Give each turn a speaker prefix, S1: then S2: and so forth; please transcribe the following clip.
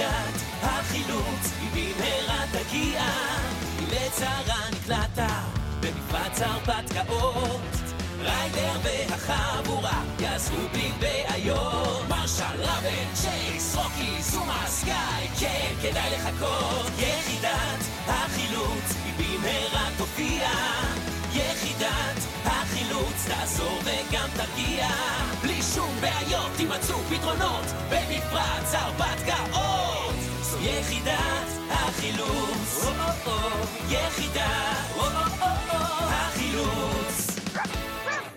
S1: יחידת החילוץ היא במהרה תגיע. לצרה נקלעת במפרץ הרפתקאות ריידר והחבורה יעזרו בלי בעיות. מרשל רבן, צ'ייס, רוקי, זומה, סקאי כן, כדאי לחכות. יחידת החילוץ היא במהרה תופיע. יחידת החילוץ תעזור וגם תרגיע. בלי שום בעיות תימצאו פתרונות במפרץ הרפתקאות יחידת החילוץ. יחידת